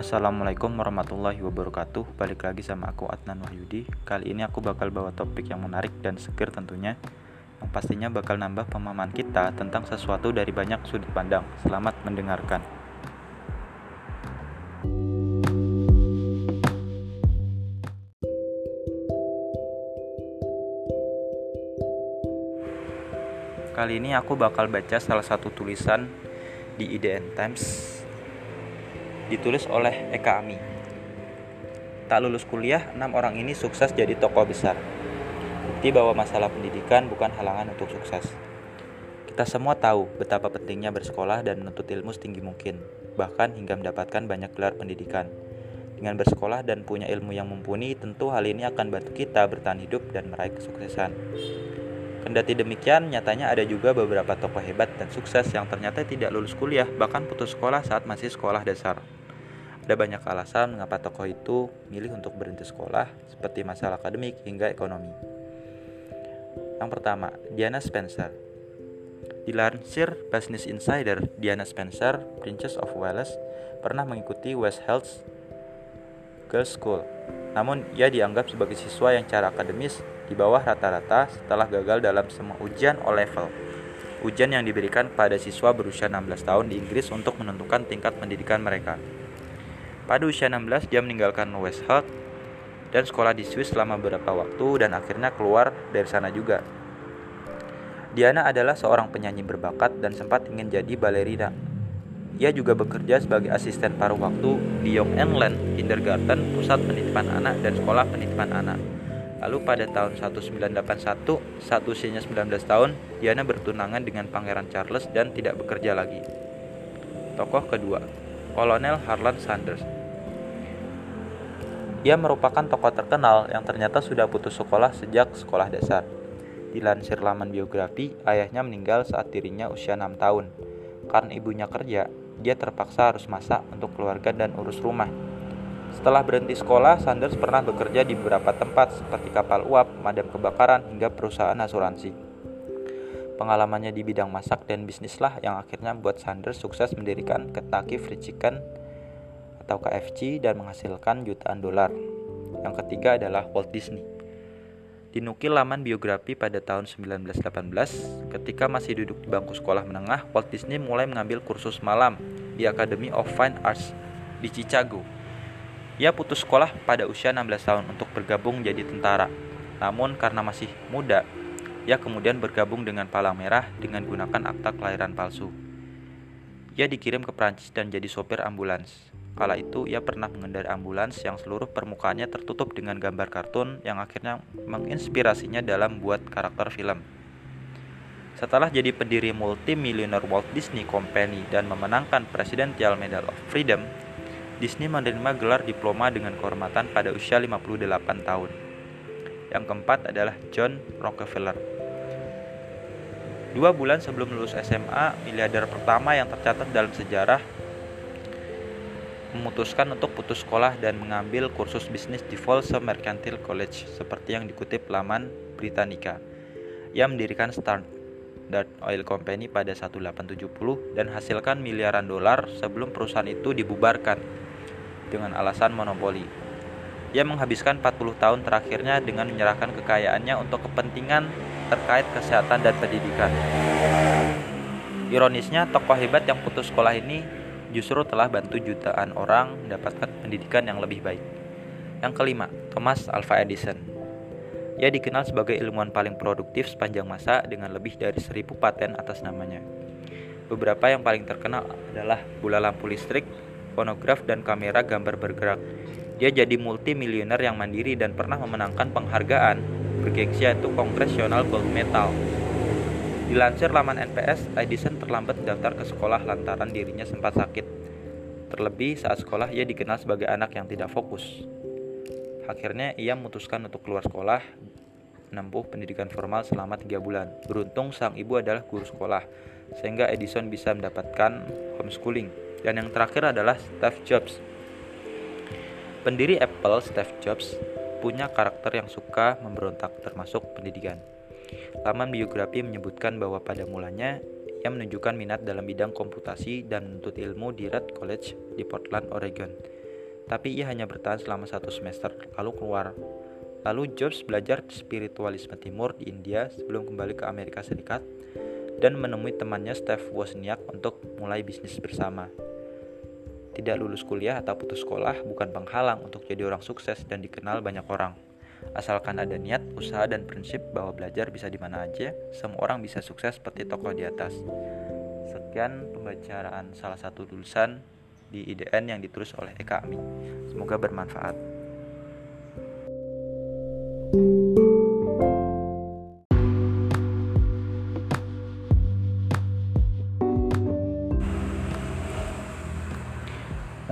Assalamualaikum warahmatullahi wabarakatuh. Balik lagi sama aku Adnan Wahyudi. Kali ini aku bakal bawa topik yang menarik dan seger tentunya Yang pastinya bakal nambah pemahaman kita tentang sesuatu dari banyak sudut pandang. Selamat mendengarkan. Kali ini aku bakal baca salah satu tulisan di IDN Times ditulis oleh Eka Ami. Tak lulus kuliah, enam orang ini sukses jadi tokoh besar. Bukti bahwa masalah pendidikan bukan halangan untuk sukses. Kita semua tahu betapa pentingnya bersekolah dan menuntut ilmu setinggi mungkin, bahkan hingga mendapatkan banyak gelar pendidikan. Dengan bersekolah dan punya ilmu yang mumpuni, tentu hal ini akan bantu kita bertahan hidup dan meraih kesuksesan. Kendati demikian, nyatanya ada juga beberapa tokoh hebat dan sukses yang ternyata tidak lulus kuliah, bahkan putus sekolah saat masih sekolah dasar. Ada banyak alasan mengapa tokoh itu milih untuk berhenti sekolah, seperti masalah akademik hingga ekonomi. Yang pertama, Diana Spencer. Dilansir Business Insider, Diana Spencer, Princess of Wales, pernah mengikuti West Health Girls School. Namun, ia dianggap sebagai siswa yang cara akademis di bawah rata-rata setelah gagal dalam semua ujian O-level. Ujian yang diberikan pada siswa berusia 16 tahun di Inggris untuk menentukan tingkat pendidikan mereka. Pada usia 16, dia meninggalkan West dan sekolah di Swiss selama beberapa waktu dan akhirnya keluar dari sana juga. Diana adalah seorang penyanyi berbakat dan sempat ingin jadi balerina. Ia juga bekerja sebagai asisten paruh waktu di Young England Kindergarten, pusat penitipan anak dan sekolah penitipan anak. Lalu pada tahun 1981, saat usianya 19 tahun, Diana bertunangan dengan Pangeran Charles dan tidak bekerja lagi. Tokoh kedua, Kolonel Harlan Sanders. Ia merupakan tokoh terkenal yang ternyata sudah putus sekolah sejak sekolah dasar. Dilansir laman biografi, ayahnya meninggal saat dirinya usia 6 tahun. Karena ibunya kerja, dia terpaksa harus masak untuk keluarga dan urus rumah. Setelah berhenti sekolah, Sanders pernah bekerja di beberapa tempat seperti kapal uap, madam kebakaran, hingga perusahaan asuransi. Pengalamannya di bidang masak dan bisnislah yang akhirnya membuat Sanders sukses mendirikan Kentucky Fried Chicken atau KFC dan menghasilkan jutaan dolar. Yang ketiga adalah Walt Disney. Dinukil laman biografi pada tahun 1918, ketika masih duduk di bangku sekolah menengah, Walt Disney mulai mengambil kursus malam di Academy of Fine Arts di Chicago. Ia putus sekolah pada usia 16 tahun untuk bergabung jadi tentara. Namun karena masih muda, ia kemudian bergabung dengan Palang Merah dengan gunakan akta kelahiran palsu. Ia dikirim ke Prancis dan jadi sopir ambulans. Kala itu, ia pernah mengendari ambulans yang seluruh permukaannya tertutup dengan gambar kartun yang akhirnya menginspirasinya dalam buat karakter film. Setelah jadi pendiri multimilioner Walt Disney Company dan memenangkan Presidential Medal of Freedom, Disney menerima gelar diploma dengan kehormatan pada usia 58 tahun. Yang keempat adalah John Rockefeller. Dua bulan sebelum lulus SMA, miliarder pertama yang tercatat dalam sejarah memutuskan untuk putus sekolah dan mengambil kursus bisnis di Folsom Mercantile College seperti yang dikutip laman Britannica. Ia mendirikan Standard Oil Company pada 1870 dan hasilkan miliaran dolar sebelum perusahaan itu dibubarkan dengan alasan monopoli. Ia menghabiskan 40 tahun terakhirnya dengan menyerahkan kekayaannya untuk kepentingan terkait kesehatan dan pendidikan. Ironisnya, tokoh hebat yang putus sekolah ini justru telah bantu jutaan orang mendapatkan pendidikan yang lebih baik. Yang kelima, Thomas Alva Edison. Ia dikenal sebagai ilmuwan paling produktif sepanjang masa dengan lebih dari seribu paten atas namanya. Beberapa yang paling terkenal adalah bola lampu listrik, fonograf, dan kamera gambar bergerak. Dia jadi multimilioner yang mandiri dan pernah memenangkan penghargaan bergengsi yaitu Congressional Gold Medal Dilansir laman NPS, Edison terlambat daftar ke sekolah lantaran dirinya sempat sakit. Terlebih saat sekolah ia dikenal sebagai anak yang tidak fokus. Akhirnya ia memutuskan untuk keluar sekolah menempuh pendidikan formal selama tiga bulan. Beruntung sang ibu adalah guru sekolah, sehingga Edison bisa mendapatkan homeschooling. Dan yang terakhir adalah Steve Jobs. Pendiri Apple, Steve Jobs, punya karakter yang suka memberontak termasuk pendidikan. Laman biografi menyebutkan bahwa pada mulanya ia menunjukkan minat dalam bidang komputasi dan menuntut ilmu di Red College di Portland, Oregon. Tapi ia hanya bertahan selama satu semester, lalu keluar. Lalu Jobs belajar spiritualisme timur di India sebelum kembali ke Amerika Serikat dan menemui temannya Steve Wozniak untuk mulai bisnis bersama. Tidak lulus kuliah atau putus sekolah bukan penghalang untuk jadi orang sukses dan dikenal banyak orang. Asalkan ada niat, usaha, dan prinsip bahwa belajar bisa di mana aja, semua orang bisa sukses seperti tokoh di atas. Sekian pembacaan salah satu tulisan di IDN yang ditulis oleh Eka Ami. Semoga bermanfaat.